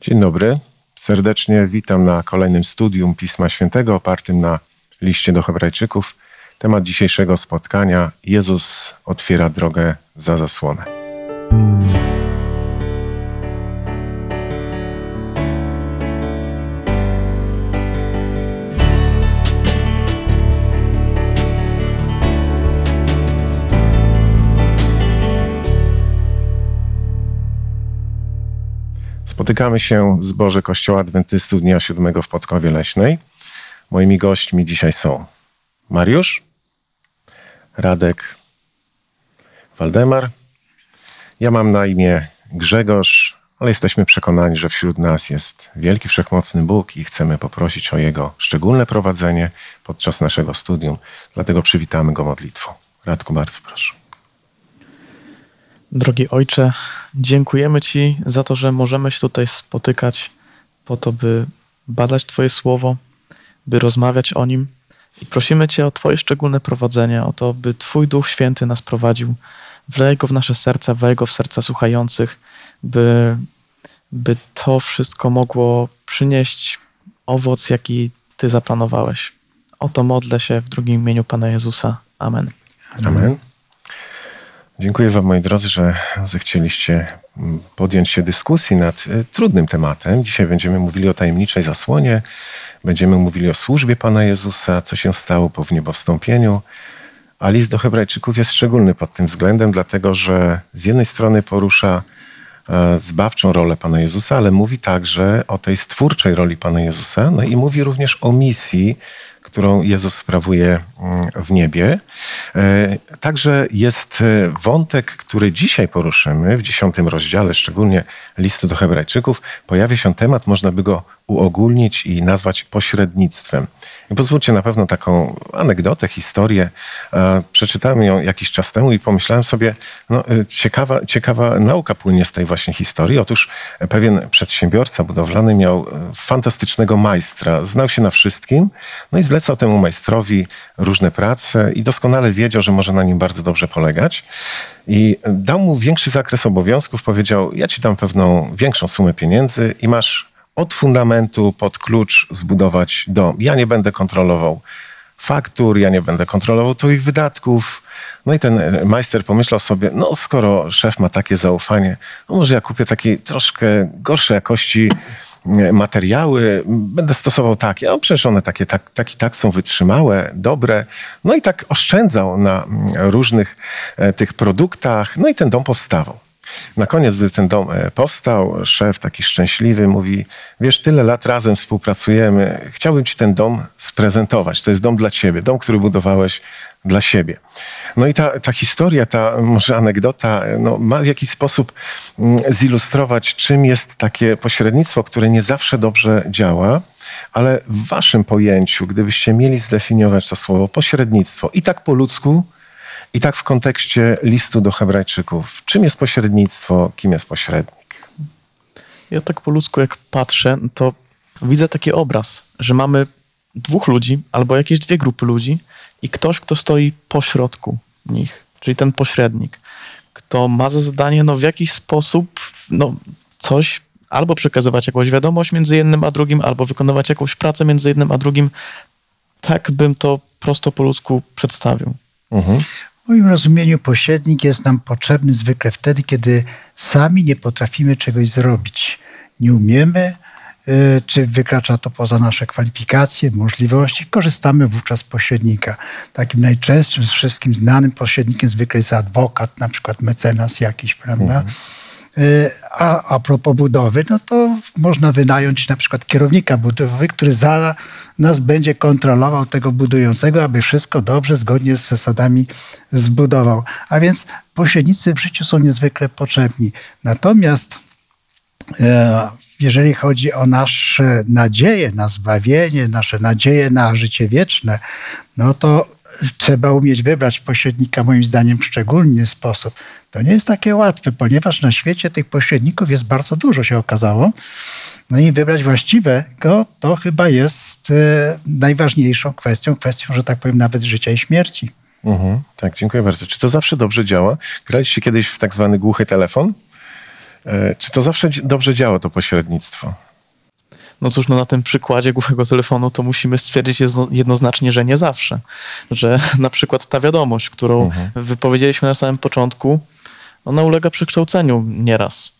Dzień dobry. Serdecznie witam na kolejnym studium Pisma Świętego opartym na liście do Hebrajczyków. Temat dzisiejszego spotkania: Jezus otwiera drogę za zasłonę. Spotykamy się z Boże Kościoła Adwentystów Dnia Siódmego w Podkowie Leśnej. Moimi gośćmi dzisiaj są Mariusz, Radek, Waldemar. Ja mam na imię Grzegorz, ale jesteśmy przekonani, że wśród nas jest wielki, wszechmocny Bóg i chcemy poprosić o Jego szczególne prowadzenie podczas naszego studium. Dlatego przywitamy Go modlitwą. Radku, bardzo proszę. Drogi Ojcze, dziękujemy Ci za to, że możemy się tutaj spotykać po to, by badać Twoje słowo, by rozmawiać o nim. I prosimy Cię o Twoje szczególne prowadzenie, o to, by Twój Duch Święty nas prowadził. Wlej go w nasze serca, wlej go w serca słuchających, by, by to wszystko mogło przynieść owoc, jaki Ty zaplanowałeś. O to modlę się w drugim imieniu Pana Jezusa. Amen. Amen. Dziękuję Wam, moi drodzy, że zechcieliście podjąć się dyskusji nad y, trudnym tematem. Dzisiaj będziemy mówili o tajemniczej zasłonie, będziemy mówili o służbie Pana Jezusa, co się stało po wniebowstąpieniu. A list do Hebrajczyków jest szczególny pod tym względem, dlatego że z jednej strony porusza e, zbawczą rolę Pana Jezusa, ale mówi także o tej stwórczej roli Pana Jezusa, no i mówi również o misji, którą Jezus sprawuje mm, w niebie. E, także jest e, wątek, który dzisiaj poruszymy w dziesiątym rozdziale, szczególnie listu do Hebrajczyków. Pojawia się temat, można by go uogólnić i nazwać pośrednictwem. Pozwólcie na pewno taką anegdotę, historię. E, przeczytałem ją jakiś czas temu i pomyślałem sobie, no, e, ciekawa, ciekawa nauka płynie z tej właśnie historii. Otóż pewien przedsiębiorca budowlany miał e, fantastycznego majstra, znał się na wszystkim, no i zlecał temu majstrowi różne prace i doskonale wiedział, że może na nim bardzo dobrze polegać. I dał mu większy zakres obowiązków, powiedział: Ja ci dam pewną większą sumę pieniędzy i masz od fundamentu pod klucz zbudować dom. Ja nie będę kontrolował faktur, ja nie będę kontrolował twoich wydatków. No i ten majster pomyślał sobie, no skoro szef ma takie zaufanie, no może ja kupię takie troszkę gorszej jakości e, materiały, będę stosował takie, no przecież one takie tak, tak i tak są wytrzymałe, dobre. No i tak oszczędzał na różnych e, tych produktach, no i ten dom powstawał. Na koniec, gdy ten dom e, powstał, szef taki szczęśliwy mówi: Wiesz, tyle lat razem współpracujemy, chciałbym ci ten dom sprezentować. To jest dom dla ciebie, dom, który budowałeś dla siebie. No i ta, ta historia, ta może anegdota, no, ma w jakiś sposób mm, zilustrować, czym jest takie pośrednictwo, które nie zawsze dobrze działa. Ale w waszym pojęciu, gdybyście mieli zdefiniować to słowo pośrednictwo i tak po ludzku, i tak w kontekście listu do Hebrajczyków, czym jest pośrednictwo, kim jest pośrednik? Ja tak po ludzku jak patrzę, to widzę taki obraz, że mamy dwóch ludzi albo jakieś dwie grupy ludzi i ktoś, kto stoi pośrodku nich, czyli ten pośrednik, kto ma za zadanie no, w jakiś sposób no, coś albo przekazywać jakąś wiadomość między jednym a drugim, albo wykonywać jakąś pracę między jednym a drugim. Tak bym to prosto po ludzku przedstawił. Mhm. Moim rozumieniu pośrednik jest nam potrzebny zwykle wtedy, kiedy sami nie potrafimy czegoś zrobić. Nie umiemy, y, czy wykracza to poza nasze kwalifikacje, możliwości, korzystamy wówczas z pośrednika. Takim najczęstszym, z wszystkim znanym pośrednikiem zwykle jest adwokat, na przykład mecenas jakiś, prawda? Mhm. Y, a, a propos budowy, no to można wynająć na przykład kierownika budowy, który za nas będzie kontrolował tego budującego, aby wszystko dobrze, zgodnie z zasadami zbudował. A więc pośrednicy w życiu są niezwykle potrzebni. Natomiast e, jeżeli chodzi o nasze nadzieje na zbawienie, nasze nadzieje na życie wieczne, no to trzeba umieć wybrać pośrednika, moim zdaniem, w szczególny sposób. To nie jest takie łatwe, ponieważ na świecie tych pośredników jest bardzo dużo, się okazało. No i wybrać właściwego to chyba jest e, najważniejszą kwestią, kwestią, że tak powiem, nawet życia i śmierci. Mhm, tak, dziękuję bardzo. Czy to zawsze dobrze działa? Graliście kiedyś w tak zwany głuchy telefon? E, Czy to zawsze dobrze działa, to pośrednictwo? No cóż, no na tym przykładzie głuchego telefonu to musimy stwierdzić jedno- jednoznacznie, że nie zawsze. Że na przykład ta wiadomość, którą Mhm. wypowiedzieliśmy na samym początku, ona ulega przekształceniu nieraz.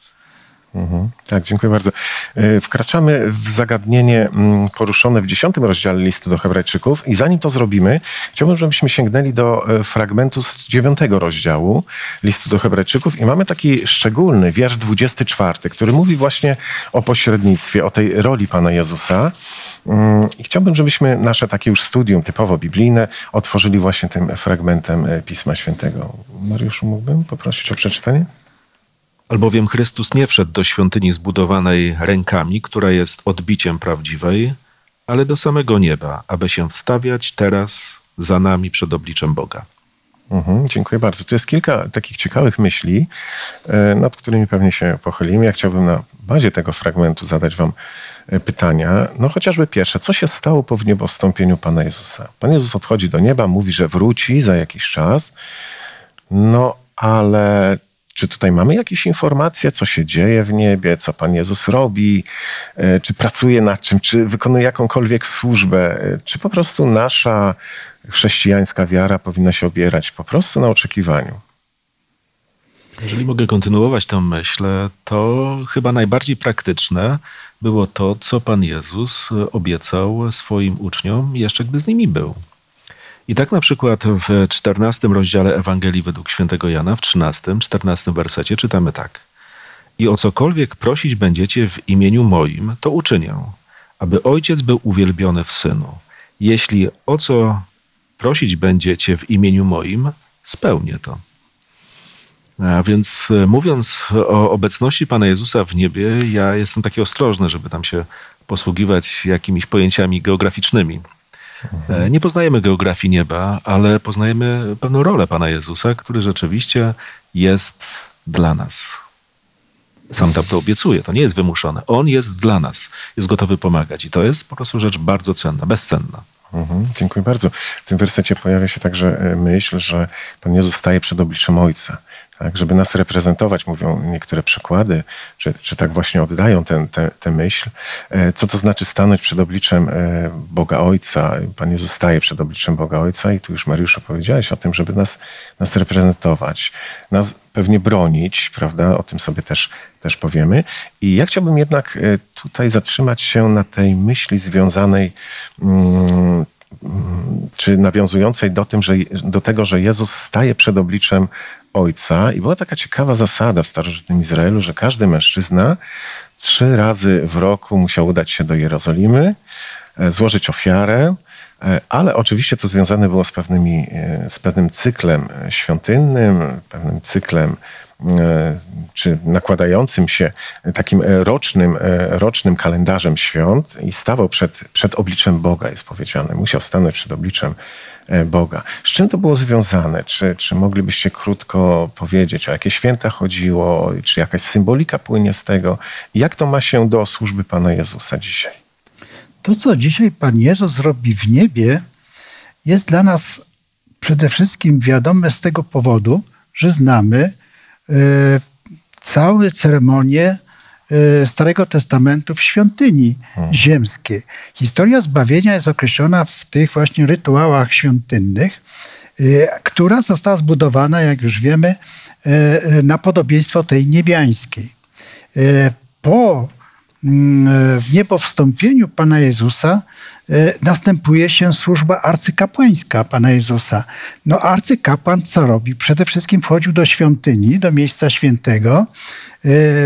Mhm. Tak, dziękuję bardzo. E, Wkraczamy w zagadnienie mm, poruszone w dziesiątym rozdziale listu do Hebrajczyków i zanim to zrobimy, chciałbym, żebyśmy sięgnęli do e, fragmentu z dziewiątego rozdziału listu do Hebrajczyków i mamy taki szczególny wiersz 24, który mówi właśnie o pośrednictwie, o tej roli Pana Jezusa. Mm, I chciałbym, żebyśmy nasze takie już studium typowo biblijne otworzyli właśnie tym fragmentem e, Pisma Świętego. Mariuszu, mógłbym poprosić o przeczytanie? Albowiem Chrystus nie wszedł do świątyni zbudowanej rękami, która jest odbiciem prawdziwej, ale do samego nieba, aby się wstawiać teraz za nami przed obliczem Boga. Mhm, dziękuję bardzo. Tu jest kilka takich ciekawych myśli, e, nad którymi pewnie się pochylimy. Ja chciałbym na bazie tego fragmentu zadać Wam e, pytania. No chociażby pierwsze, co się stało po wniebowstąpieniu Pana Jezusa? Pan Jezus odchodzi do nieba, mówi, że wróci za jakiś czas. No ale czy tutaj mamy jakieś informacje, co się dzieje w niebie, co Pan Jezus robi, e, czy pracuje nad czym, czy wykonuje jakąkolwiek służbę, e, czy po prostu nasza chrześcijańska wiara powinna się opierać po prostu na oczekiwaniu? Jeżeli mogę kontynuować tę myśl, to chyba najbardziej praktyczne było to, co Pan Jezus obiecał swoim uczniom jeszcze gdy z nimi był. I tak na przykład w 14 rozdziale Ewangelii według świętego Jana, w 13, 14 wersecie czytamy tak. I o cokolwiek prosić będziecie w imieniu moim, to uczynię, aby Ojciec był uwielbiony w Synu. Jeśli o co prosić będziecie w imieniu moim, spełnię to. A więc e, mówiąc o obecności Pana Jezusa w niebie, ja jestem taki ostrożny, żeby tam się posługiwać jakimiś pojęciami geograficznymi. E, Nie poznajemy geografii nieba, ale poznajemy pewną rolę Pana Jezusa, który rzeczywiście jest dla nas. Sam tam to obiecuje, to nie jest wymuszone. On jest dla nas, jest gotowy pomagać i to jest po prostu rzecz bardzo cenna, bezcenna. Mhm, dziękuję bardzo. W tym wersecie pojawia się także e, myśl, że Pan Jezus staje przed obliczem Ojca. Tak, żeby nas reprezentować, mówią niektóre przykłady, czy, czy tak właśnie oddają tę tę tę myśl. E, Co to znaczy stanąć przed obliczem e, Boga Ojca? Pan Jezus staje przed obliczem Boga Ojca i tu już Mariuszu powiedziałeś o tym, żeby nas, nas reprezentować, nas pewnie bronić, prawda? O tym sobie też, też powiemy. I ja chciałbym jednak e, tutaj zatrzymać się na tej myśli związanej mm, czy nawiązującej do, tym, że, do tego, że Jezus staje przed obliczem Ojca. I była taka ciekawa zasada w starożytnym Izraelu, że każdy mężczyzna trzy razy w roku musiał udać się do Jerozolimy, e, złożyć ofiarę, e, ale oczywiście to związane było z, pewnymi, e, z pewnym cyklem świątynnym, pewnym cyklem czy nakładającym się takim rocznym, rocznym kalendarzem świąt i stawał przed, przed obliczem Boga, jest powiedziane. Musiał stanąć przed obliczem Boga. Z czym to było związane? Czy, czy moglibyście krótko powiedzieć, o jakie święta chodziło, czy jakaś symbolika płynie z tego? Jak to ma się do służby Pana Jezusa dzisiaj? To, co dzisiaj Pan Jezus robi w niebie, jest dla nas przede wszystkim wiadome z tego powodu, że znamy e, całe ceremonie e, Starego Testamentu w świątyni ziemskiej. Historia zbawienia jest określona w tych właśnie rytuałach świątynnych, e, która została zbudowana, jak już wiemy, e, na podobieństwo tej niebiańskiej. Po mm, niebowstąpieniu Pana Jezusa następuje się służba arcykapłańska Pana Jezusa. No arcykapłan co robi? Przede wszystkim wchodził do świątyni, do miejsca świętego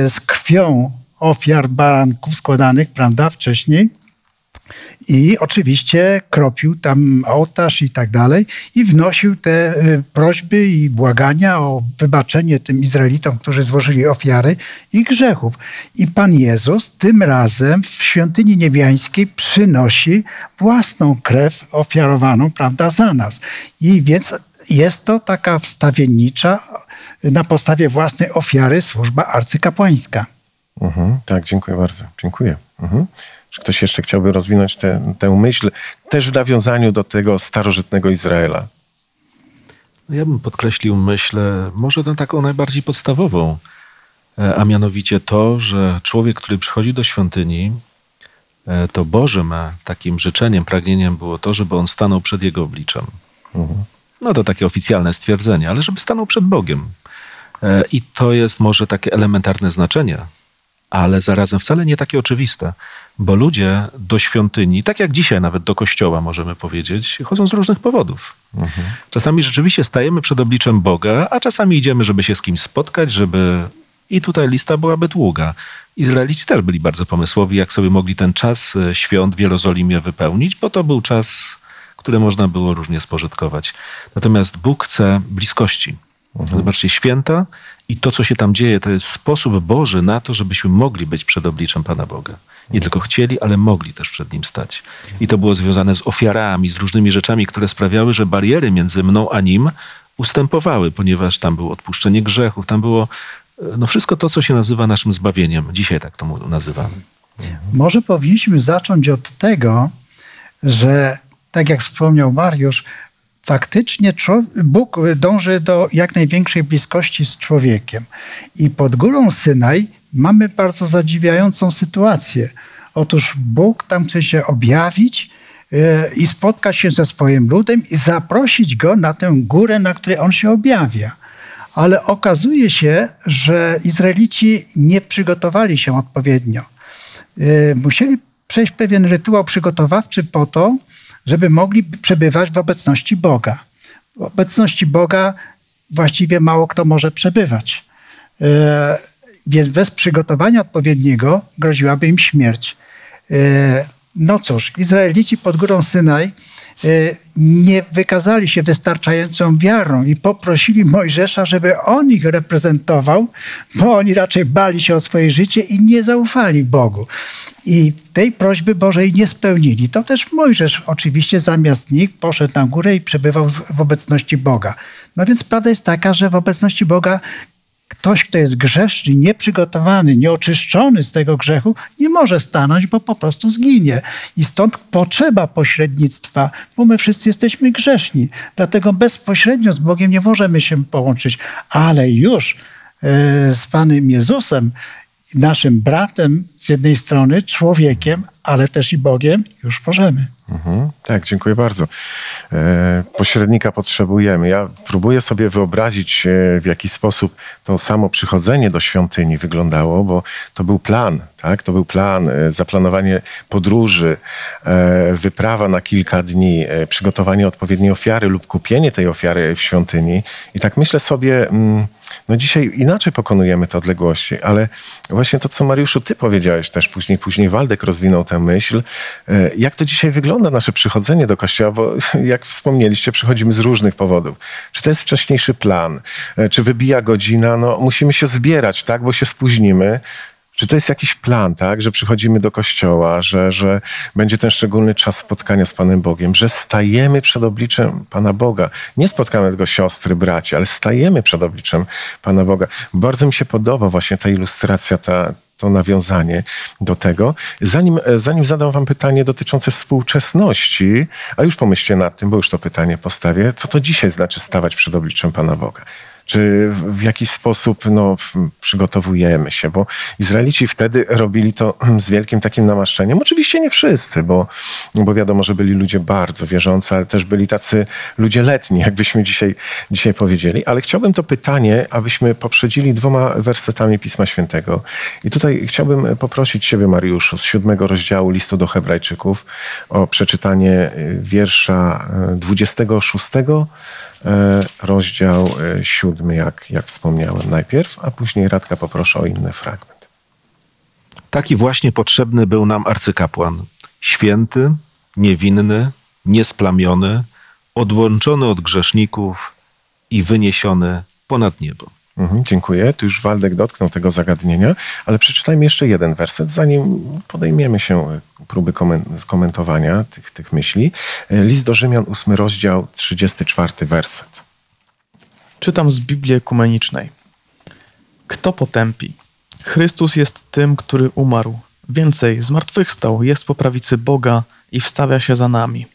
z krwią ofiar baranków składanych, prawda, wcześniej i oczywiście kropił tam ołtarz i tak dalej i wnosił te y, prośby i błagania o wybaczenie tym Izraelitom, którzy złożyli ofiary ich grzechów. I Pan Jezus tym razem w świątyni niebiańskiej przynosi własną krew ofiarowaną, prawda, za nas. I więc jest to taka wstawiennicza na podstawie własnej ofiary służba arcykapłańska. Mhm, tak, dziękuję bardzo. Dziękuję. Mhm. Czy ktoś jeszcze chciałby rozwinąć tę- tę myśl, też w nawiązaniu do tego starożytnego Izraela? Ja bym podkreślił myślę, może tę taką najbardziej podstawową, e, a mianowicie to, że człowiek, który przychodzi do świątyni, e, to Bożym takim życzeniem, pragnieniem było to, żeby on stanął przed jego obliczem. No to takie oficjalne stwierdzenie, ale żeby stanął przed Bogiem. E, I to jest może takie elementarne znaczenie, ale zarazem wcale nie takie oczywiste, bo ludzie do świątyni, tak jak dzisiaj nawet do kościoła możemy powiedzieć, chodzą z różnych powodów. Czasami rzeczywiście stajemy przed obliczem Boga, a czasami idziemy, żeby się z kimś spotkać, żeby. I tutaj lista byłaby długa. Izraelici też byli bardzo pomysłowi, jak sobie mogli ten czas e, świąt w Jerozolimie wypełnić, bo to był czas, który można było różnie spożytkować. Natomiast Bóg chce bliskości. Zobaczcie, święta i to, co się tam dzieje, to jest sposób Boży na to, żebyśmy mogli być przed obliczem Pana Boga. Nie tylko chcieli, ale mogli też przed Nim stać. I to było związane z ofiarami, z różnymi rzeczami, które sprawiały, że bariery między mną a Nim ustępowały, ponieważ tam było odpuszczenie grzechów, tam było e, no wszystko to, co się nazywa naszym zbawieniem. Dzisiaj tak to nazywamy. Może powinniśmy zacząć od tego, że tak jak wspomniał Mariusz, faktycznie Bóg dąży do jak największej bliskości z człowiekiem. I pod górą Synaj mamy bardzo zadziwiającą sytuację. Otóż Bóg tam chce się objawić e, i spotkać się ze swoim ludem i zaprosić go na tę górę, na której on się objawia. Ale okazuje się, że Izraelici nie przygotowali się odpowiednio. Y, musieli przejść pewien rytuał przygotowawczy po to, żeby mogli przebywać w obecności Boga. W obecności Boga właściwie mało kto może przebywać. Y, Więc bez przygotowania odpowiedniego groziłaby im śmierć. Y, No cóż, Izraelici pod górą Synaj nie wykazali się wystarczającą wiarą i poprosili Mojżesza, żeby on ich reprezentował, bo oni raczej bali się o swoje życie i nie zaufali Bogu. I tej prośby Bożej nie spełnili. To też Mojżesz oczywiście zamiast nich poszedł na górę i przebywał w obecności Boga. No więc prawda jest taka, że w obecności Boga ktoś, kto jest grzeszny, nieprzygotowany, nieoczyszczony z tego grzechu, nie może stanąć, bo po prostu zginie. I stąd potrzeba pośrednictwa, bo my wszyscy jesteśmy grzeszni. Dlatego bezpośrednio z Bogiem nie możemy się połączyć, ale już e, z Panem Jezusem, naszym bratem z jednej strony, człowiekiem, ale też i Bogiem, już możemy. Mhm. Tak, dziękuję bardzo. E, Pośrednika potrzebujemy. Ja próbuję sobie wyobrazić, e, w jaki sposób to samo przychodzenie do świątyni wyglądało, bo to był plan, tak? To był plan, e, zaplanowanie podróży, wyprawa na kilka dni, przygotowanie odpowiedniej ofiary lub kupienie tej ofiary w świątyni. I tak myślę sobie, mm, no dzisiaj inaczej pokonujemy te odległości, ale właśnie to, co Mariuszu, ty powiedziałeś też później, później Waldek rozwinął tę myśl, e, jak to dzisiaj wygląda nasze przychodzenie do kościoła, bo jak wspomnieliście, przychodzimy z różnych powodów. Czy to jest wcześniejszy plan? E, Czy wybija godzina? No musimy się zbierać, tak, bo się spóźnimy. Czy to jest jakiś plan, tak, że przychodzimy do kościoła, że, że będzie ten szczególny czas spotkania z Panem Bogiem, że stajemy przed obliczem Pana Boga. Nie spotkamy tylko siostry, braci, ale stajemy przed obliczem Pana Boga. Bardzo mi się podoba właśnie ta ilustracja, ta, to nawiązanie do tego. Zanim, zanim zadam wam pytanie dotyczące współczesności, a już pomyślcie nad tym, bo już to pytanie postawię, co to dzisiaj znaczy stawać przed obliczem Pana Boga? Czy w jakiś sposób no, przygotowujemy się? Bo Izraelici wtedy robili to z wielkim takim namaszczeniem. Oczywiście nie wszyscy, bo, bo wiadomo, że byli ludzie bardzo wierzący, ale też byli tacy ludzie letni, jakbyśmy dzisiaj, dzisiaj powiedzieli. Ale chciałbym to pytanie, abyśmy poprzedzili dwoma wersetami Pisma Świętego. I tutaj chciałbym poprosić Ciebie, Mariuszu, z siódmego rozdziału listu do Hebrajczyków o przeczytanie y, wiersza y, 26 e, rozdział e, siódmy, jak, jak wspomniałem najpierw, a później Radka poproszę o inny fragment. Taki właśnie potrzebny był nam arcykapłan. Święty, niewinny, niesplamiony, odłączony od grzeszników i wyniesiony ponad niebo. Mhm, dziękuję. Tu już Waldek dotknął tego zagadnienia, ale przeczytajmy jeszcze jeden werset, zanim podejmiemy się e, próby komen- skomentowania tych, tych myśli. E, List do Rzymian, ósmy rozdział, 34 werset. Czytam z Biblii Ekumenicznej. Kto potępi? Chrystus jest tym, który umarł. Więcej, zmartwychwstał, jest po prawicy Boga i wstawia się za nami.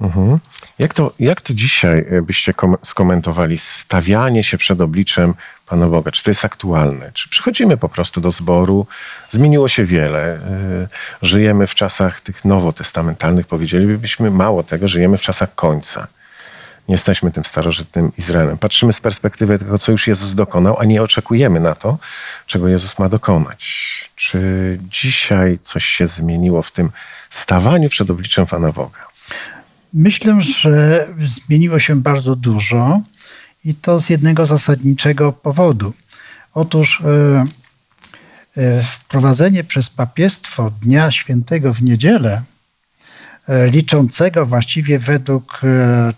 Mhm. Jak, to, jak to dzisiaj e, byście kom- skomentowali stawianie się przed obliczem Pana Boga? Czy to jest aktualne? Czy przychodzimy po prostu do zboru? Zmieniło się wiele. E, Żyjemy w czasach tych nowotestamentalnych, powiedzielibyśmy mało tego, żyjemy w czasach końca. Nie jesteśmy tym starożytnym Izraelem. Patrzymy z perspektywy tego, co już Jezus dokonał, a nie oczekujemy na to, czego Jezus ma dokonać. Czy dzisiaj coś się zmieniło w tym stawaniu przed obliczem Pana Boga? Myślę, że zmieniło się bardzo dużo i to z jednego zasadniczego powodu. Otóż e, e, wprowadzenie przez papiestwo Dnia Świętego w niedzielę, e, liczącego właściwie według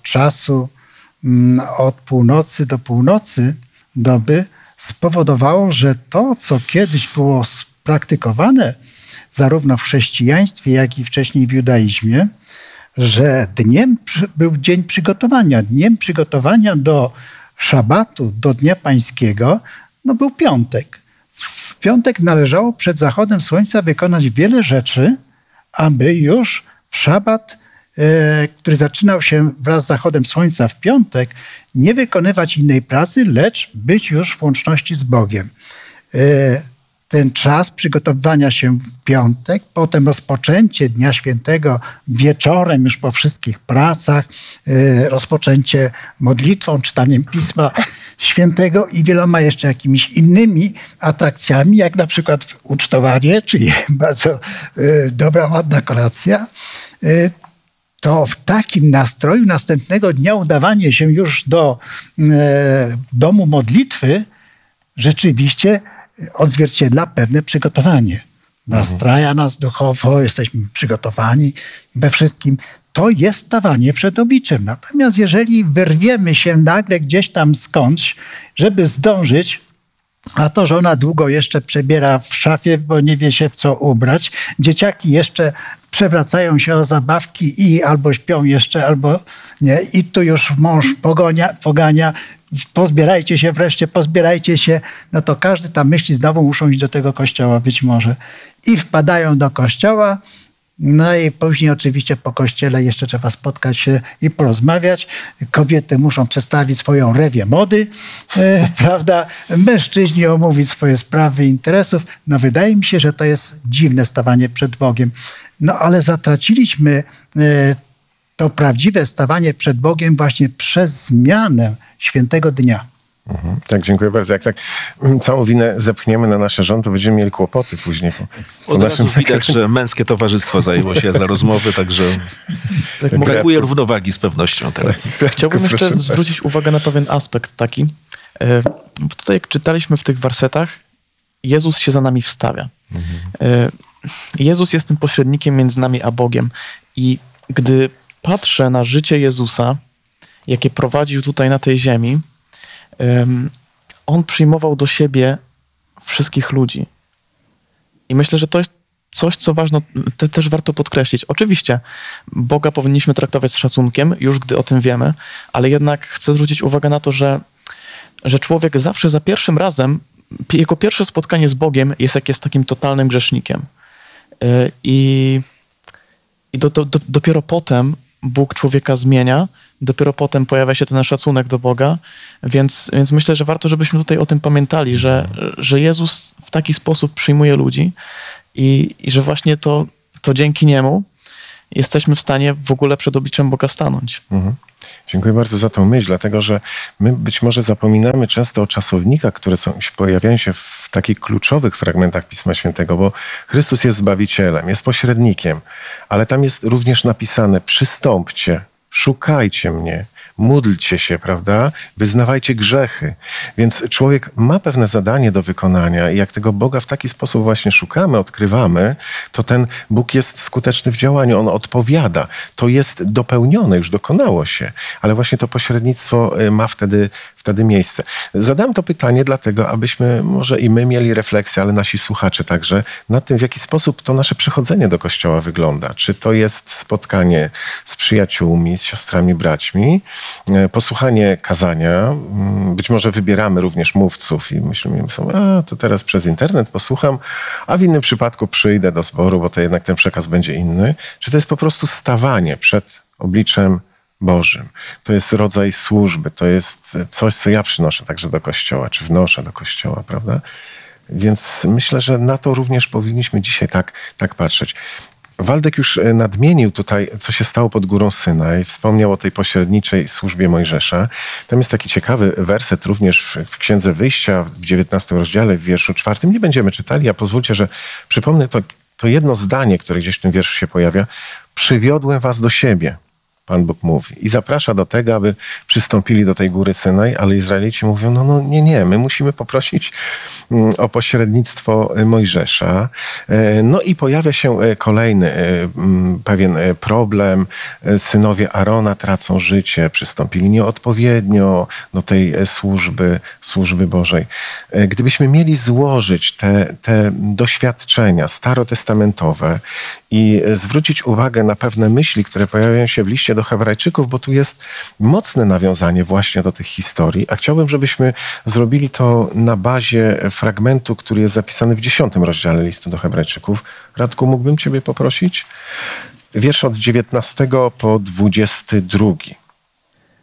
czasu mm, od północy do północy doby, spowodowało, że to, co kiedyś było praktykowane zarówno w chrześcijaństwie, jak i wcześniej w judaizmie, że dniem był dzień przygotowania. Dniem przygotowania do szabatu, do Dnia Pańskiego, no był piątek. W piątek należało przed zachodem słońca wykonać wiele rzeczy, aby już w szabat, e, który zaczynał się wraz z zachodem słońca w piątek, nie wykonywać innej pracy, lecz być już w łączności z Bogiem. Ten czas przygotowywania się w piątek, potem rozpoczęcie Dnia Świętego wieczorem już po wszystkich pracach, e, rozpoczęcie modlitwą, czytaniem Pisma Świętego i wieloma jeszcze jakimiś innymi atrakcjami, jak na przykład ucztowanie, czyli bardzo e, dobra, ładna kolacja. E, to w takim nastroju następnego dnia udawanie się już do domu modlitwy rzeczywiście odzwierciedla pewne przygotowanie. Nastraja nas duchowo, jesteśmy przygotowani we wszystkim. To jest stawanie przed obliczem. Natomiast jeżeli wyrwiemy się nagle gdzieś tam skądś, żeby zdążyć, a to żona długo jeszcze przebiera w szafie, bo nie wie się w co ubrać. Dzieciaki jeszcze przewracają się o zabawki i albo śpią jeszcze, albo nie. I tu już mąż pogonia, pogania. Pozbierajcie się wreszcie, pozbierajcie się. No to każdy tam myśli, znowu muszą iść do tego kościoła być może. I wpadają do kościoła. No i później oczywiście po kościele jeszcze trzeba spotkać się i porozmawiać. Kobiety muszą przedstawić swoją rewię mody, e, prawda? Mężczyźni omówić swoje sprawy interesów. No wydaje mi się, że to jest dziwne stawanie przed Bogiem. No ale zatraciliśmy e, to prawdziwe stawanie przed Bogiem właśnie przez zmianę świętego dnia. Mhm. Tak, dziękuję bardzo. Jak tak mm, całą winę zepchniemy na nasze żon, to będziemy mieli kłopoty później. Po, po Od razu widać, że męskie towarzystwo zajęło się za rozmowy, także Tak mogę, brakuje równowagi z pewnością teraz. Chciałbym jeszcze Proszę zwrócić uwagę na pewien aspekt taki. E, bo Tutaj jak czytaliśmy w tych wersetach, Jezus się za nami wstawia. E, Jezus jest tym pośrednikiem między nami a Bogiem. I gdy patrzę na życie Jezusa, jakie prowadził tutaj na tej ziemi, em, On przyjmował do siebie wszystkich ludzi. I myślę, że to jest coś, co ważne, te, też warto podkreślić. Oczywiście Boga powinniśmy traktować z szacunkiem, już gdy o tym wiemy, ale jednak chcę zwrócić uwagę na to, że, że człowiek zawsze za pierwszym razem, jego pierwsze spotkanie z Bogiem jest jak jest takim totalnym grzesznikiem. Y, I, i do, do, dopiero potem Bóg człowieka zmienia, dopiero potem pojawia się ten szacunek do Boga, więc, więc myślę, że warto, żebyśmy tutaj o tym pamiętali, że, że Jezus w taki sposób przyjmuje ludzi i, i że właśnie to, to dzięki Niemu jesteśmy w stanie w ogóle przed obliczem Boga stanąć. Mhm. Dziękuję bardzo za tą myśl, dlatego że my być może zapominamy często o czasownikach, które są, pojawiają się w takich kluczowych fragmentach Pisma Świętego, bo Chrystus jest Zbawicielem, jest pośrednikiem, ale tam jest również napisane przystąpcie, szukajcie mnie, módlcie się, prawda? Wyznawajcie grzechy. Więc człowiek ma pewne zadanie do wykonania i jak tego Boga w taki sposób właśnie szukamy, odkrywamy, to ten Bóg jest skuteczny w działaniu, on odpowiada. To jest dopełnione, już dokonało się, ale właśnie to pośrednictwo y, ma wtedy, wtedy miejsce. Zadałem to pytanie dlatego, abyśmy może i my mieli refleksję, ale nasi słuchacze także, nad tym, w jaki sposób to nasze przychodzenie do kościoła wygląda. Czy to jest spotkanie z przyjaciółmi, z siostrami, braćmi, e, posłuchanie kazania, mm, być może wybieramy również mówców i myślimy sobie, a to teraz przez internet posłucham, a w innym przypadku przyjdę do zboru, bo to jednak ten przekaz będzie inny. Czy to jest po prostu stawanie przed obliczem Bożym. To jest rodzaj służby, to jest coś, co ja przynoszę także do kościoła, czy wnoszę do kościoła, prawda? Więc myślę, że na to również powinniśmy dzisiaj tak, tak patrzeć. Waldek już e, nadmienił tutaj, co się stało pod górą Synaj. Wspomniał o tej pośredniczej służbie Mojżesza. Tam jest taki ciekawy werset również w, w Księdze Wyjścia w 19 rozdziale, w wierszu czwartym. Nie będziemy czytali, a pozwólcie, że przypomnę to, to jedno zdanie, które gdzieś w tym wierszu się pojawia. Przywiodłem was do siebie. Pan Bóg mówi. I zaprasza do tego, aby przystąpili do tej góry Synaj, ale Izraelici mówią, no, no nie, nie, my musimy poprosić o pośrednictwo Mojżesza. E, no i pojawia się e, kolejny e, mm, pewien problem. Synowie Arona tracą życie, przystąpili nieodpowiednio do tej służby, służby Bożej. Gdybyśmy mieli złożyć te, te doświadczenia starotestamentowe i zwrócić uwagę na pewne myśli, które pojawiają się w liście do Hebrajczyków, bo tu jest mocne nawiązanie właśnie do tych historii, a chciałbym, żebyśmy zrobili to na bazie fragmentu, który jest zapisany w dziesiątym rozdziale listu do Hebrajczyków. Radku, mógłbym Ciebie poprosić? Wiersz od 19 po 22.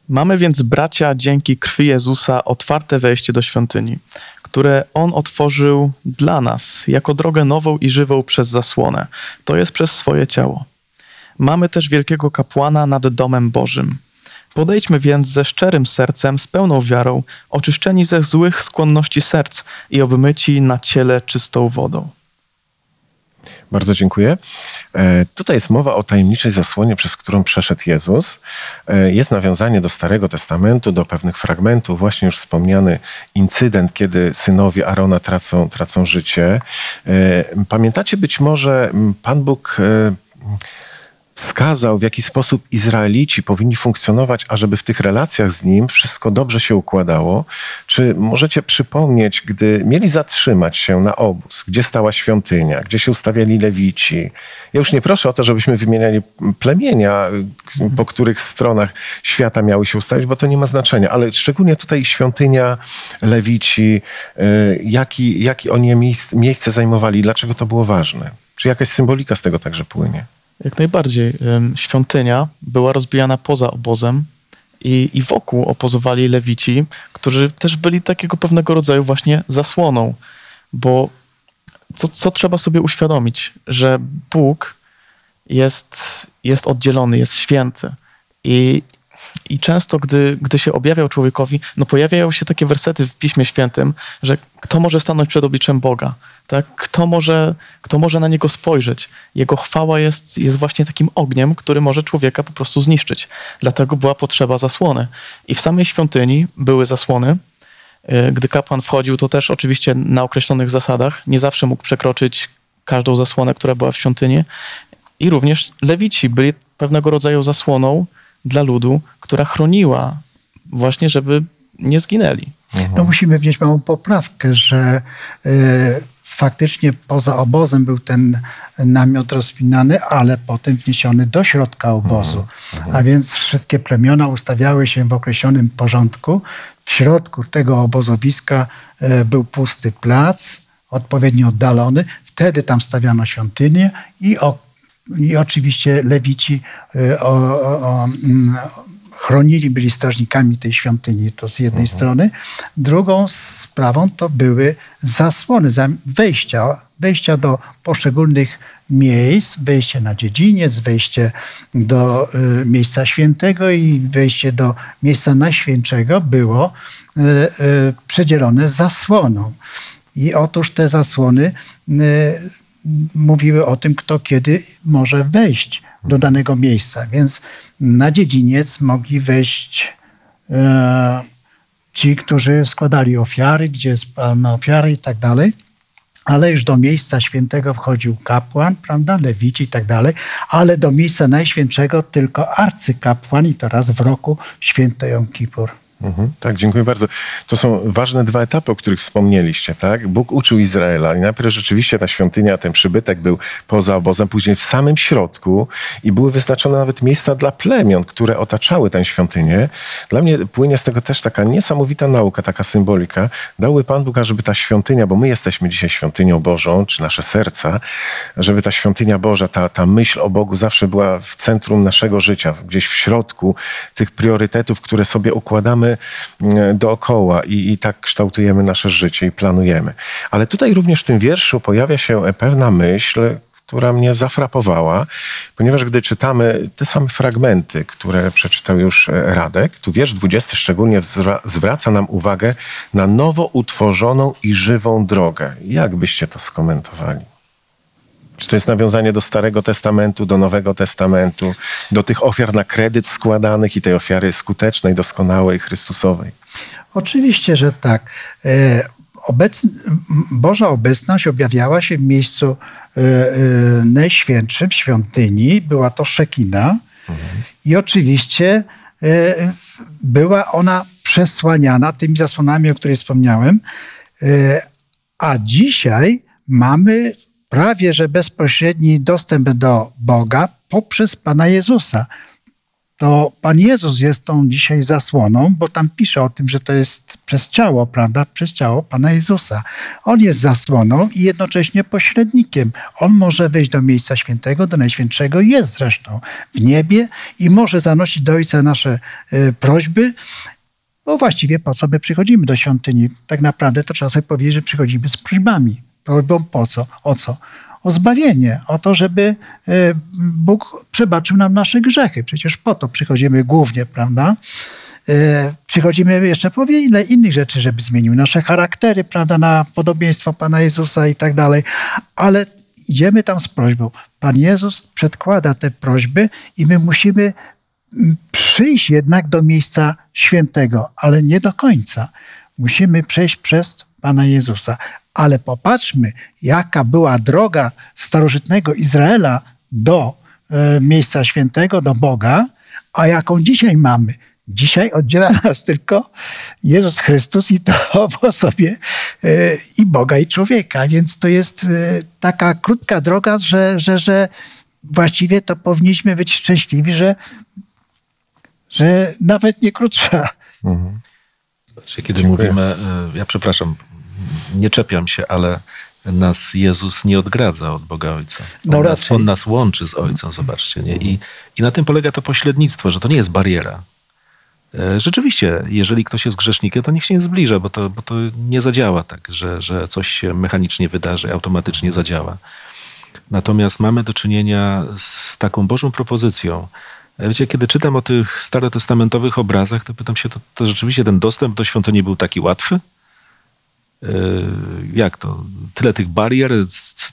Mamy więc, bracia, dzięki krwi Jezusa otwarte wejście do świątyni, które On otworzył dla nas jako drogę nową i żywą przez zasłonę, to jest przez swoje ciało. Mamy też wielkiego kapłana nad domem Bożym. Podejdźmy więc ze szczerym sercem, z pełną wiarą, oczyszczeni ze złych skłonności serc i obmyci na ciele czystą wodą. Bardzo dziękuję. E, tutaj jest mowa o tajemniczej zasłonie, przez którą przeszedł Jezus. E, jest nawiązanie do Starego Testamentu, do pewnych fragmentów. Właśnie już wspomniany incydent, kiedy synowie Arona tracą, tracą życie. E, pamiętacie być może, Pan Bóg wskazał, w jaki sposób Izraelici powinni funkcjonować, ażeby w tych relacjach z nim wszystko dobrze się układało? Czy możecie przypomnieć, gdy mieli zatrzymać się na obóz, gdzie stała świątynia, gdzie się ustawiali lewici? Ja już nie proszę o to, żebyśmy wymieniali plemienia, po których stronach świata miały się ustawić, bo to nie ma znaczenia, ale szczególnie tutaj świątynia, lewici, y, jaki, jaki oni miejsce zajmowali, dlaczego to było ważne? Czy jakaś symbolika z tego także płynie? Jak najbardziej. Świątynia była rozbijana poza obozem i, i wokół opozowali lewici, którzy też byli takiego pewnego rodzaju właśnie zasłoną, bo co, co trzeba sobie uświadomić, że Bóg jest, jest oddzielony, jest święty i, i często, gdy, gdy się objawiał człowiekowi, no pojawiają się takie wersety w Piśmie Świętym, że kto może stanąć przed obliczem Boga? Tak? Kto, może, kto może na niego spojrzeć? Jego chwała jest, jest właśnie takim ogniem, który może człowieka po prostu zniszczyć. Dlatego była potrzeba zasłony. I w samej świątyni były zasłony. E, gdy kapłan wchodził, to też oczywiście na określonych zasadach. Nie zawsze mógł przekroczyć każdą zasłonę, która była w świątyni. I również lewici byli pewnego rodzaju zasłoną dla ludu, która chroniła właśnie, żeby nie zginęli. No musimy wnieść małą poprawkę, że y, faktycznie poza obozem był ten namiot rozpinany, ale potem wniesiony do środka obozu. A więc wszystkie plemiona ustawiały się w określonym porządku. W środku tego obozowiska y, był pusty plac, odpowiednio oddalony. Wtedy tam stawiano świątynię i o i oczywiście lewici o, o, o, mm, chronili, byli strażnikami tej świątyni, to z jednej mhm. strony. Drugą sprawą to były zasłony, wejścia, wejścia do poszczególnych miejsc, wejście na dziedziniec, wejście do y, miejsca świętego i wejście do miejsca najświętszego było y, y, przedzielone zasłoną. I otóż te zasłony y, mówiły o tym, kto kiedy może wejść do danego miejsca. Więc na dziedziniec mogli wejść e, ci, którzy składali ofiary, gdzie spalano ofiary i tak dalej. Ale już do miejsca świętego wchodził kapłan, prawda, lewici i tak dalej, ale do miejsca najświętszego tylko arcykapłan i to raz w roku święto Jom Kippur. Mhm, tak, dziękuję bardzo. To są ważne dwa etapy, o których wspomnieliście, tak? Bóg uczył Izraela i najpierw rzeczywiście ta świątynia, ten przybytek był poza obozem, później w samym środku i były wyznaczone nawet miejsca dla plemion, które otaczały tę świątynię. Dla mnie płynie z tego też taka niesamowita nauka, taka symbolika. Dałby Pan Bóg, żeby ta świątynia, bo my jesteśmy dzisiaj świątynią Bożą, czy nasze serca, żeby ta świątynia Boża, ta, ta myśl o Bogu zawsze była w centrum naszego życia, gdzieś w środku tych priorytetów, które sobie układamy mm, dookoła i, i tak kształtujemy nasze życie i planujemy. Ale tutaj również w tym wierszu pojawia się pewna myśl, która mnie zafrapowała, ponieważ gdy czytamy te same fragmenty, które przeczytał już e, Radek, tu wiersz 20 szczególnie zwra- zwraca nam uwagę na nowo utworzoną i żywą drogę. Jak byście to skomentowali? Czy to jest nawiązanie do Starego Testamentu, do Nowego Testamentu, do tych ofiar na kredyt składanych i tej ofiary skutecznej, doskonałej, Chrystusowej? Oczywiście, że tak. E, Obecn Boża obecność objawiała się w miejscu e, e, najświętszym, w świątyni. Była to Szekina. I oczywiście była ona przesłaniana tymi zasłonami, o których wspomniałem. A dzisiaj mamy prawie że bezpośredni dostęp do Boga poprzez Pana Jezusa to Pan Jezus jest tą dzisiaj zasłoną, bo tam pisze o tym, że to jest przez ciało, prawda? Przez ciało Pana Jezusa. On jest zasłoną i jednocześnie pośrednikiem. On może wejść do miejsca świętego, do Najświętszego, jest zresztą w niebie i może zanosić do Ojca nasze e, prośby, bo właściwie po co my przychodzimy do świątyni? Tak naprawdę to trzeba sobie powiedzieć, że przychodzimy z prośbami. Prośbą po co? O co? o zbawienie, o to, żeby e, Bóg przebaczył nam nasze grzechy. Przecież po to przychodzimy głównie, prawda? E, Przychodzimy jeszcze po wiele innych rzeczy, żeby zmienił nasze charaktery, prawda, na podobieństwo Pana Jezusa i tak dalej. Ale idziemy tam z prośbą. Pan Jezus przedkłada te prośby i my musimy mm, przyjść jednak do miejsca świętego, ale nie do końca. Musimy przejść przez Pana Jezusa. Ale popatrzmy, jaka była droga starożytnego Izraela do e, miejsca świętego, do Boga, a jaką dzisiaj mamy. Dzisiaj oddziela nas tylko Jezus Chrystus i to w osobie e, i Boga, i człowieka. Więc to jest e, taka krótka droga, że, że, że właściwie to powinniśmy być szczęśliwi, że, że nawet nie krótsza. Znaczy, Kiedy Dziękuję. mówimy, ja przepraszam, nie czepiam się, ale nas Jezus nie odgradza od Boga Ojca. On, No nas, on nas łączy z Ojcem, zobaczcie. Nie? I, I na tym polega to pośrednictwo, że to nie jest bariera. E, Rzeczywiście, jeżeli ktoś jest grzesznikiem, to niech się nie zbliża, bo to, bo to nie zadziała tak, że, że coś się mechanicznie wydarzy, automatycznie zadziała. Natomiast mamy do czynienia z taką Bożą propozycją. E, Wiecie, kiedy czytam o tych starotestamentowych obrazach, to pytam się, to, to rzeczywiście ten dostęp do świątyni był taki łatwy? Jak to? Tyle tych barier,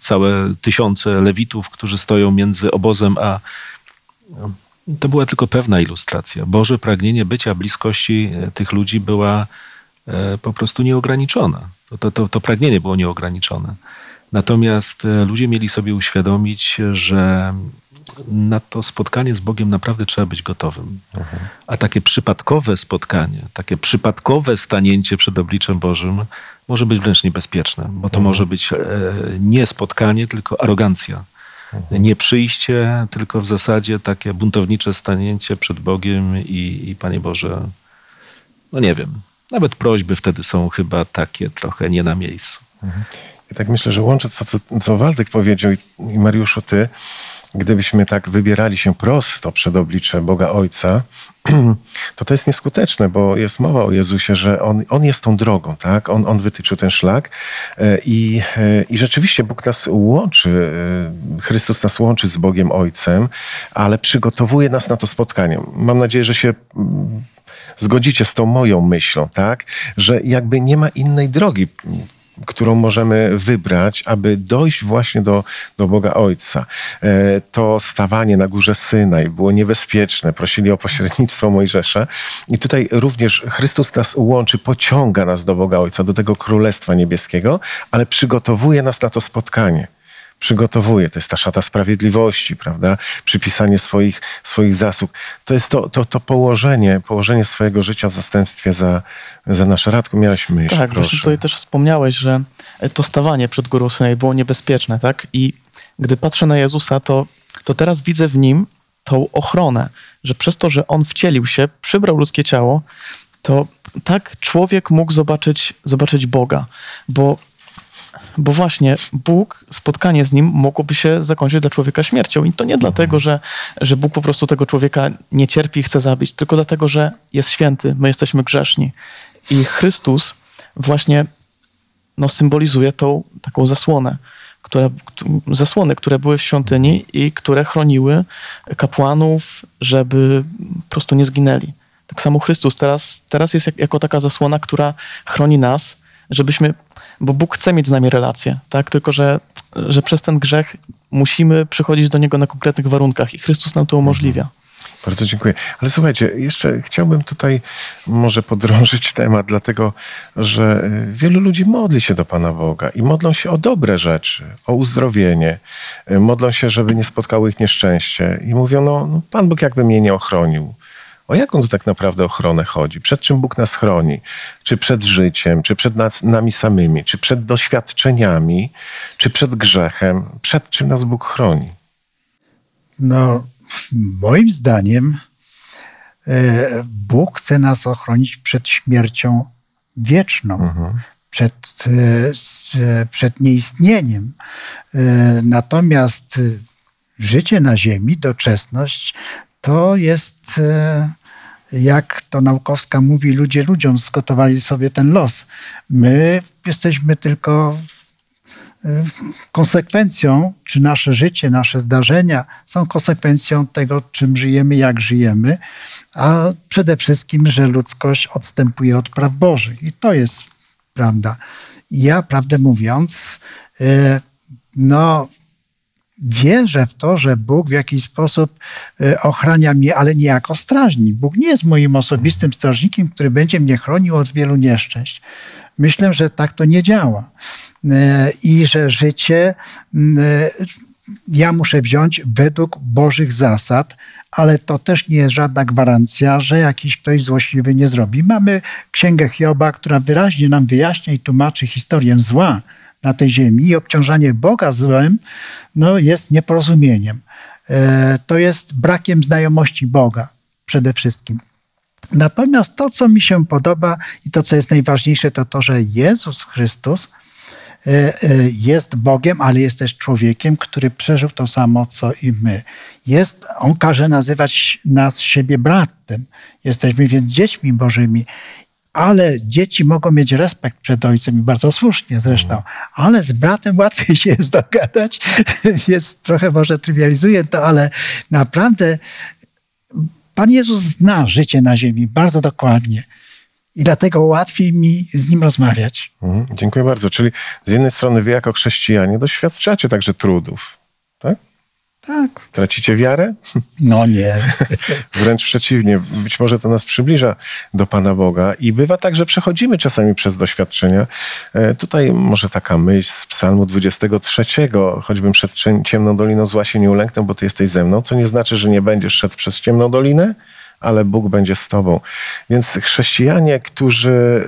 całe tysiące lewitów, którzy stoją między obozem a. To była tylko pewna ilustracja. Boże pragnienie bycia bliskości e, tych ludzi była e, po prostu nieograniczona. To, to, to, to pragnienie było nieograniczone. Natomiast e, ludzie mieli sobie uświadomić, że na to spotkanie z Bogiem naprawdę trzeba być gotowym. A takie przypadkowe spotkanie, takie przypadkowe stanięcie przed obliczem Bożym może być wręcz niebezpieczne, bo to może być e, nie spotkanie, tylko arogancja. Nie przyjście, tylko w zasadzie takie buntownicze stanięcie przed Bogiem i, i Panie Boże, no nie wiem, nawet prośby wtedy są chyba takie trochę nie na miejscu. Ja tak myślę, że łącząc to, co, co Waldek powiedział i, i Mariuszu, ty, gdybyśmy tak wybierali się prosto przed oblicze Boga Ojca, to to jest nieskuteczne, bo jest mowa o Jezusie, że On, on jest tą drogą, tak? On, on wytyczył ten szlak e, i, e, i rzeczywiście Bóg nas łączy, e, Chrystus nas łączy z Bogiem Ojcem, ale przygotowuje nas na to spotkanie. Mam nadzieję, że się mm, zgodzicie z tą moją myślą, tak? Że jakby nie ma innej drogi, którą możemy wybrać, aby dojść właśnie do, do Boga Ojca. E, To stawanie na górze Synaj było niebezpieczne. Prosili o pośrednictwo Mojżesza. I tutaj również Chrystus nas łączy, pociąga nas do Boga Ojca, do tego Królestwa Niebieskiego, ale przygotowuje nas na to spotkanie. Przygotowuje. To jest ta szata sprawiedliwości, prawda? Przypisanie swoich, swoich zasług. To jest to, to, to położenie, położenie swojego życia w zastępstwie za, za nasze. Radku, miałeś myśl, Tak, proszę. właśnie tutaj też wspomniałeś, że to stawanie przed górą Synaj było niebezpieczne, tak? I gdy patrzę na Jezusa, to, to teraz widzę w nim tą ochronę, że przez to, że on wcielił się, przybrał ludzkie ciało, to tak człowiek mógł zobaczyć, zobaczyć Boga, bo, bo właśnie Bóg, spotkanie z nim mogłoby się zakończyć dla człowieka śmiercią. I to nie dlatego, że, że Bóg po prostu tego człowieka nie cierpi i chce zabić, tylko dlatego, że jest święty, my jesteśmy grzeszni. I Chrystus właśnie no, symbolizuje tą taką zasłonę, która, któ- zasłony, które były w świątyni i które chroniły kapłanów, żeby po prostu nie zginęli. Tak samo Chrystus teraz, teraz jest jak, jako taka zasłona, która chroni nas, żebyśmy, bo Bóg chce mieć z nami relację, tak? Tylko, że, że przez ten grzech musimy przychodzić do Niego na konkretnych warunkach i Chrystus nam to umożliwia. Bardzo dziękuję. Ale słuchajcie, jeszcze chciałbym tutaj może podrążyć temat, dlatego że y, wielu ludzi modli się do Pana Boga i modlą się o dobre rzeczy, o uzdrowienie, y, modlą się, żeby nie spotkało ich nieszczęście i mówią, no, no Pan Bóg jakby mnie nie ochronił. O jaką tu tak naprawdę ochronę chodzi? Przed czym Bóg nas chroni? Czy przed życiem, czy przed nas, nami samymi, czy przed doświadczeniami, czy przed grzechem? Przed czym nas Bóg chroni? No, moim zdaniem e, Bóg chce nas ochronić przed śmiercią wieczną, przed, e, s- przed nieistnieniem. E, Natomiast e, życie na Ziemi, doczesność, to jest, e, jak to naukowska mówi, ludzie ludziom zgotowali sobie ten los. My jesteśmy tylko konsekwencją, czy nasze życie, nasze zdarzenia są konsekwencją tego, czym żyjemy, jak żyjemy, a przede wszystkim, że ludzkość odstępuje od praw Bożych. I to jest prawda. I ja, prawdę mówiąc, e, no, wierzę w to, że Bóg w jakiś sposób e, ochrania mnie, ale nie jako strażnik. Bóg nie jest moim osobistym strażnikiem, który będzie mnie chronił od wielu nieszczęść. Myślę, że tak to nie działa. E, I że życie e, ja muszę wziąć według Bożych zasad, ale to też nie jest żadna gwarancja, że jakiś ktoś złośliwy nie zrobi. Mamy Księgę Hioba, która wyraźnie nam wyjaśnia i tłumaczy historię zła na tej ziemi i obciążanie Boga złem no, jest nieporozumieniem. E, To jest brakiem znajomości Boga przede wszystkim. Natomiast to, co mi się podoba i to, co jest najważniejsze, to to, że Jezus Chrystus e, e, jest Bogiem, ale jest też człowiekiem, który przeżył to samo, co i my. Jest, on każe nazywać nas siebie bratem. Jesteśmy więc dziećmi Bożymi. Ale dzieci mogą mieć respekt przed ojcem i bardzo słusznie zresztą, ale z bratem łatwiej się jest dogadać. Jest trochę może trywializuję to, ale naprawdę Pan Jezus zna życie na ziemi bardzo dokładnie i dlatego łatwiej mi z nim rozmawiać. Mhm, dziękuję bardzo. Czyli z jednej strony wy jako chrześcijanie doświadczacie także trudów? Tak. Tracicie wiarę? No nie. Wręcz przeciwnie. Być może to nas przybliża do Pana Boga i bywa tak, że przechodzimy czasami przez doświadczenia. E, Tutaj może taka myśl z psalmu 23. Choćbym przed ciem- ciemną doliną zła się nie ulęknę, bo Ty jesteś ze mną, co nie znaczy, że nie będziesz szedł przez ciemną dolinę, ale Bóg będzie z Tobą. Więc chrześcijanie, którzy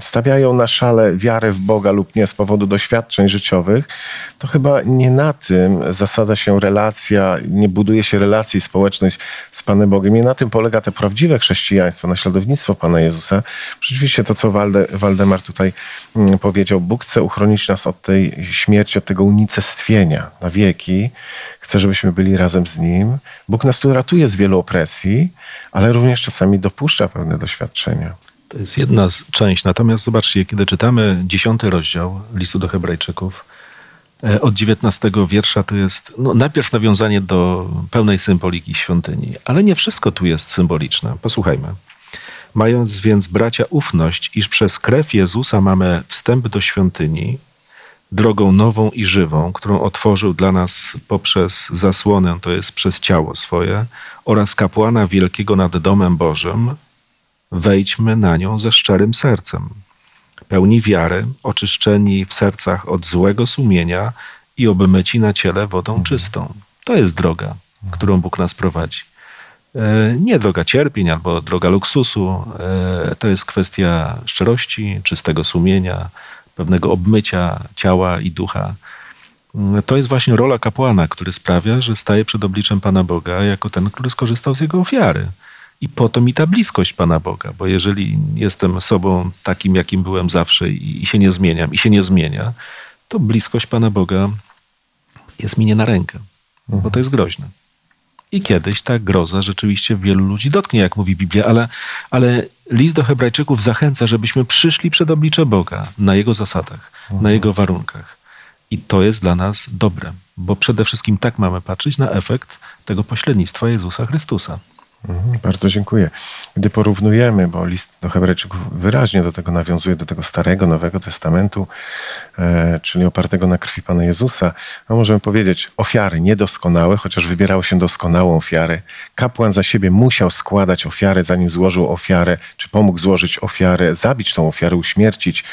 stawiają na szale wiarę w Boga lub nie z powodu doświadczeń życiowych, to chyba nie na tym zasada się relacja, nie buduje się relacji społecznej z- Panem Bogiem. Nie na tym polega te prawdziwe chrześcijaństwo, naśladownictwo Pana Jezusa. Rzeczywiście to, co Walde, Waldemar tutaj mm, powiedział, Bóg chce uchronić nas od tej śmierci, od tego unicestwienia na wieki. Chce, żebyśmy byli razem z Nim. Bóg nas tu ratuje z wielu opresji, ale również czasami dopuszcza pewne doświadczenia. To jest jedna z część. Natomiast zobaczcie, kiedy czytamy dziesiąty rozdział listu do Hebrajczyków, od 19 wiersza to jest no, najpierw nawiązanie do pełnej symboliki świątyni, ale nie wszystko tu jest symboliczne. Posłuchajmy. Mając więc bracia ufność, iż przez krew Jezusa mamy wstęp do świątyni, drogą nową i żywą, którą otworzył dla nas poprzez zasłonę, to jest przez ciało swoje, oraz kapłana wielkiego nad domem Bożym, wejdźmy na nią ze szczerym sercem, pełni wiary, oczyszczeni w sercach od złego sumienia i obmyci na ciele wodą czystą. To jest droga, którą Bóg nas prowadzi. E, Nie droga cierpień albo droga luksusu. E, To jest kwestia szczerości, czystego sumienia, pewnego obmycia ciała i ducha. Mm, To jest właśnie rola kapłana, który sprawia, że staje przed obliczem Pana Boga jako ten, który skorzystał z jego ofiary. I po to mi ta bliskość Pana Boga, bo jeżeli jestem sobą takim, jakim byłem zawsze i, i się nie zmieniam, i się nie zmienia, to bliskość Pana Boga jest mi nie na rękę, bo to jest groźne. I kiedyś ta groza rzeczywiście wielu ludzi dotknie, jak mówi Biblia, ale, ale list do Hebrajczyków zachęca, żebyśmy przyszli przed oblicze Boga na Jego zasadach, na Jego warunkach. I to jest dla nas dobre, bo przede wszystkim tak mamy patrzeć na efekt tego pośrednictwa Jezusa Chrystusa. Mhm, Bardzo dziękuję. Gdy porównujemy, bo list do Hebrajczyków wyraźnie do tego nawiązuje, do tego Starego, Nowego Testamentu, e, czyli opartego na krwi Pana Jezusa, no możemy powiedzieć ofiary niedoskonałe, chociaż wybierało się doskonałą ofiarę. Kapłan za siebie musiał składać ofiarę, zanim złożył ofiarę, czy pomógł złożyć ofiarę, zabić tą ofiarę, uśmiercić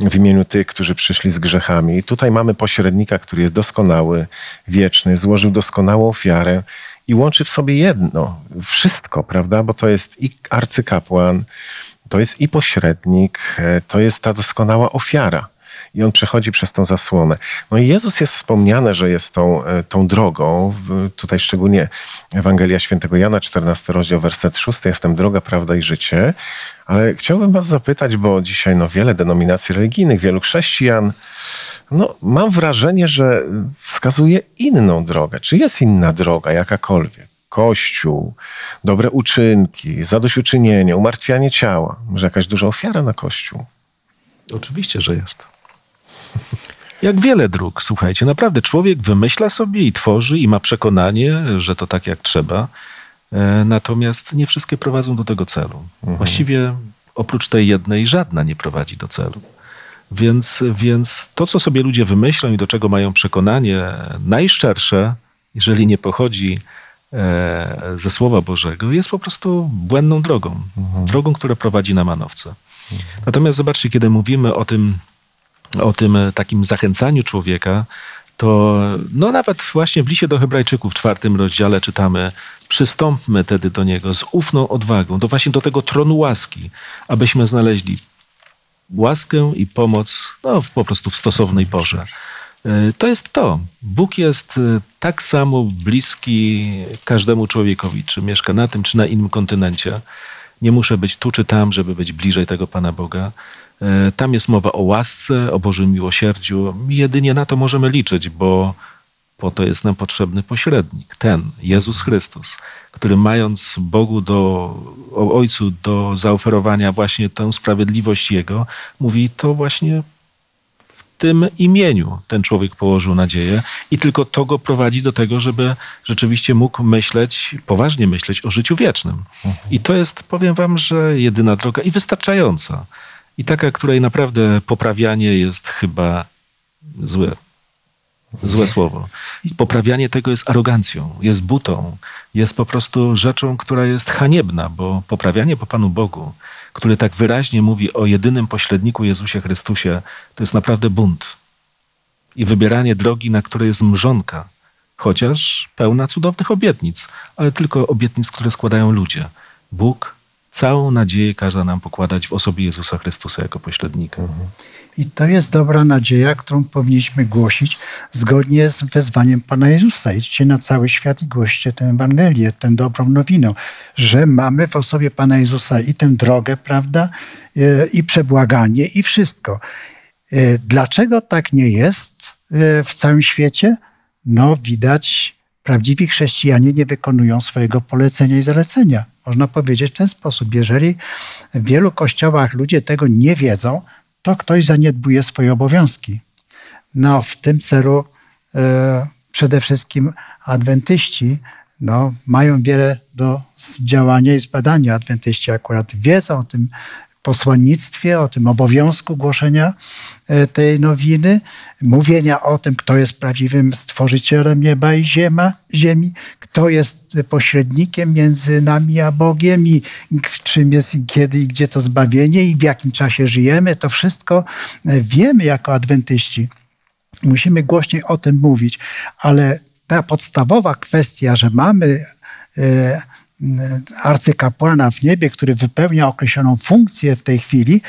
w imieniu tych, którzy przyszli z grzechami. I tutaj mamy pośrednika, który jest doskonały, wieczny, złożył doskonałą ofiarę i łączy w sobie jedno, wszystko, prawda? Bo to jest i arcykapłan, to jest i pośrednik, e, to jest ta doskonała ofiara. I on przechodzi przez tą zasłonę. No i Jezus jest wspomniane, że jest tą, e, tą drogą. Tutaj szczególnie Ewangelia Świętego Jana, 14 rozdział, werset 6. Jestem droga, prawda i życie. Ale chciałbym was zapytać, bo dzisiaj no, wiele denominacji religijnych, wielu chrześcijan, no, mam wrażenie, że wskazuje inną drogę. Czy jest inna droga, jakakolwiek? Kościół, dobre uczynki, zadośćuczynienie, umartwianie ciała. Może jakaś duża ofiara na Kościół? Oczywiście, że jest. Jak wiele dróg, słuchajcie, naprawdę człowiek wymyśla sobie i tworzy i ma przekonanie, że to tak jak trzeba, e, natomiast nie wszystkie prowadzą do tego celu. Właściwie oprócz tej jednej żadna nie prowadzi do celu. Więc, więc to, co sobie ludzie wymyślą i do czego mają przekonanie najszczersze, jeżeli nie pochodzi e, ze Słowa Bożego, jest po prostu błędną drogą. Drogą, która prowadzi na manowce. Natomiast zobaczcie, kiedy mówimy o tym, o tym takim zachęcaniu człowieka, to no nawet właśnie w liście do Hebrajczyków w czwartym rozdziale czytamy przystąpmy tedy do Niego z ufną odwagą, do właśnie do tego tronu łaski, abyśmy znaleźli łaskę i pomoc no, w- po prostu w stosownej porze. E, To jest to. Bóg jest e, tak samo bliski każdemu człowiekowi, czy mieszka na tym, czy na innym kontynencie. Nie muszę być tu czy tam, żeby być bliżej tego Pana Boga. E, Tam jest mowa o łasce, o Bożym miłosierdziu. Jedynie na to możemy liczyć, bo po to jest nam potrzebny pośrednik, ten, Jezus Chrystus, który mając Bogu do, Ojcu do zaoferowania właśnie tę sprawiedliwość Jego, mówi to właśnie w tym imieniu ten człowiek położył nadzieję i tylko to go prowadzi do tego, żeby rzeczywiście mógł myśleć, poważnie myśleć o życiu wiecznym. I to jest, powiem wam, że jedyna droga i wystarczająca. I taka, której naprawdę poprawianie jest chyba złe. Złe słowo. Poprawianie tego jest arogancją, jest butą, jest po prostu rzeczą, która jest haniebna, bo poprawianie po Panu Bogu, który tak wyraźnie mówi o jedynym pośredniku Jezusie Chrystusie, to jest naprawdę bunt. I wybieranie drogi, na której jest mrzonka, chociaż pełna cudownych obietnic, ale tylko obietnic, które składają ludzie. Bóg całą nadzieję każe nam pokładać w osobie Jezusa Chrystusa jako pośrednika. I to jest dobra nadzieja, którą powinniśmy głosić zgodnie z wezwaniem Pana Jezusa. Idźcie na cały świat i głoście tę Ewangelię, tę dobrą nowinę, że mamy w osobie Pana Jezusa i tę drogę, prawda, i przebłaganie, i wszystko. E, Dlaczego tak nie jest e, w całym świecie? No, widać, prawdziwi chrześcijanie nie wykonują swojego polecenia i zalecenia. Można powiedzieć w ten sposób. Jeżeli w wielu kościołach ludzie tego nie wiedzą, to ktoś zaniedbuje swoje obowiązki. No, w tym celu e, przede wszystkim adwentyści no, mają wiele do działania i zbadania. Adwentyści akurat wiedzą o tym posłannictwie, o tym obowiązku głoszenia e, tej nowiny, mówienia o tym, kto jest prawdziwym stworzycielem nieba i ziema, ziemi, kto jest pośrednikiem między nami a Bogiem i w czym jest i kiedy i gdzie to zbawienie i w jakim czasie żyjemy. To wszystko e, wiemy jako adwentyści. musimy głośniej o tym mówić, ale ta podstawowa kwestia, że mamy e, arcykapłana w niebie, który wypełnia określoną funkcję w tej chwili,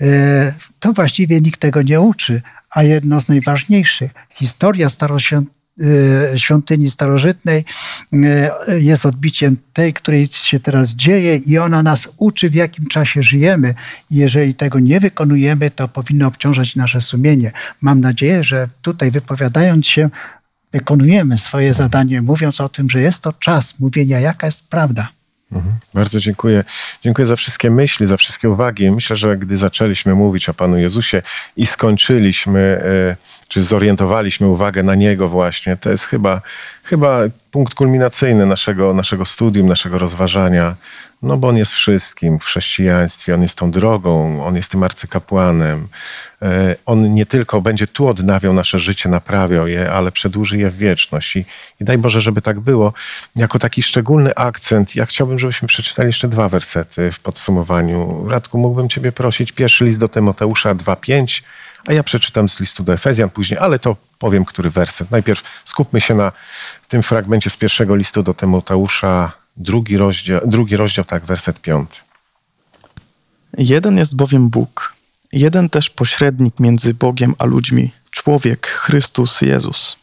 e, to właściwie nikt tego nie uczy. A jedno z najważniejszych, historia staroświątyni starożytnej e, jest odbiciem tej, której się teraz dzieje i ona nas uczy, w jakim czasie żyjemy. Jeżeli tego nie wykonujemy, to powinno obciążać nasze sumienie. Mam nadzieję, że tutaj wypowiadając się, wykonujemy swoje zadanie, mówiąc o tym, że jest to czas mówienia, jaka jest prawda. Mhm. Bardzo dziękuję. Dziękuję za wszystkie myśli, za wszystkie uwagi. Myślę, że gdy zaczęliśmy mówić o Panu Jezusie i skończyliśmy, e, czy zorientowaliśmy uwagę na Niego właśnie, to jest chyba, chyba punkt kulminacyjny naszego, naszego studium, naszego rozważania. No bo On jest wszystkim w chrześcijaństwie, On jest tą drogą, On jest tym arcykapłanem. E, on nie tylko będzie tu odnawiał nasze życie, naprawiał je, ale przedłuży je w wieczność. I, I daj Boże, żeby tak było. Jako taki szczególny akcent, ja chciałbym, żebyśmy przeczytali jeszcze dwa wersety w podsumowaniu. Radku, mógłbym Ciebie prosić. Pierwszy list do Tymoteusza 2,5, a ja przeczytam z listu do Efezjan później, ale to powiem, który werset. Najpierw skupmy się na tym fragmencie z pierwszego listu do Tymoteusza, drugi rozdział, drugi rozdział tak, werset piąty. Jeden jest bowiem Bóg, jeden też pośrednik między Bogiem a ludźmi, człowiek Chrystus Jezus.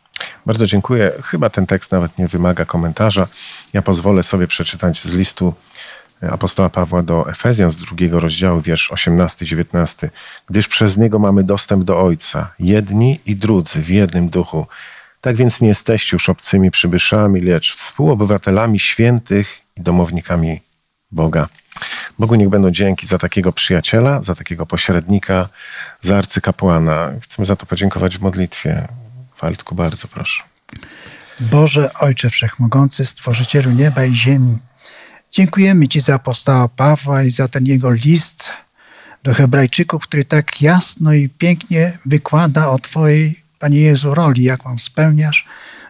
Bardzo dziękuję. Chyba ten tekst nawet nie wymaga komentarza. Ja pozwolę sobie przeczytać z listu apostoła Pawła do Efezjan z drugiego rozdziału, wiersz 18-19. Gdyż przez niego mamy dostęp do Ojca, jedni i drudzy w jednym duchu. Tak więc nie jesteście już obcymi przybyszami, lecz współobywatelami świętych i domownikami Boga. Bogu niech będą dzięki za takiego przyjaciela, za takiego pośrednika, za arcykapłana. Chcemy za to podziękować w modlitwie. Waldku, bardzo proszę. Boże, Ojcze Wszechmogący, Stworzycielu nieba i ziemi, dziękujemy Ci za apostoła Pawła i za ten jego list do Hebrajczyków, który tak jasno i pięknie wykłada o Twojej, Panie Jezu, roli, jaką spełniasz,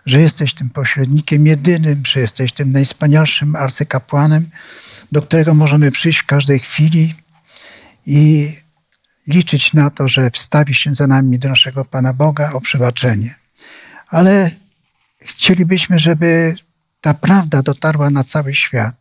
że jesteś tym pośrednikiem jedynym, że jesteś tym najwspanialszym arcykapłanem, do którego możemy przyjść w każdej chwili i liczyć na to, że wstawi się za nami do naszego Pana Boga o przebaczenie. Ale chcielibyśmy, żeby ta prawda dotarła na cały świat.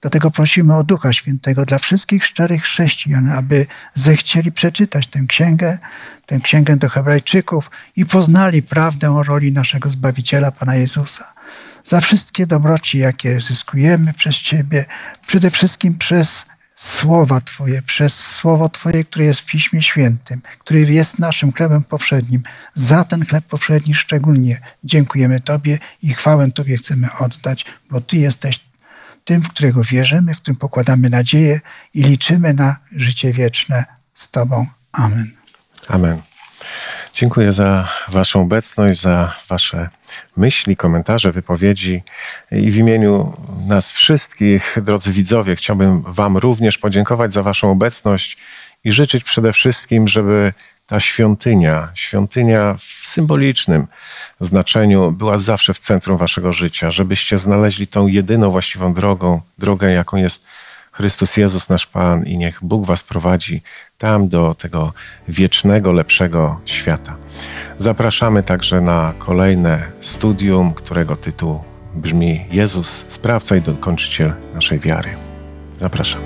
Dlatego prosimy o Ducha Świętego dla wszystkich szczerych chrześcijan, aby zechcieli przeczytać tę księgę, tę księgę do Hebrajczyków i poznali prawdę o roli naszego Zbawiciela, Pana Jezusa za wszystkie dobroci, jakie zyskujemy przez Ciebie, przede wszystkim przez słowa Twoje, przez słowo Twoje, które jest w Piśmie Świętym, który jest naszym chlebem powszednim. Za ten chleb powszedni szczególnie dziękujemy Tobie i chwałę Tobie chcemy oddać, bo Ty jesteś tym, w którego wierzymy, w którym pokładamy nadzieję i liczymy na życie wieczne z Tobą. Amen. Amen. Dziękuję za Waszą obecność, za Wasze myśli, komentarze, wypowiedzi. I w imieniu nas wszystkich, drodzy widzowie, chciałbym Wam również podziękować za Waszą obecność i życzyć przede wszystkim, żeby ta świątynia, świątynia w symbolicznym znaczeniu była zawsze w centrum Waszego życia, żebyście znaleźli tą jedyną właściwą drogą, drogę, jaką jest Chrystus Jezus, nasz Pan, i niech Bóg Was prowadzi tam do tego wiecznego, lepszego świata. Zapraszamy także na kolejne studium, którego tytuł brzmi Jezus, sprawca i dokończyciel naszej wiary. Zapraszam.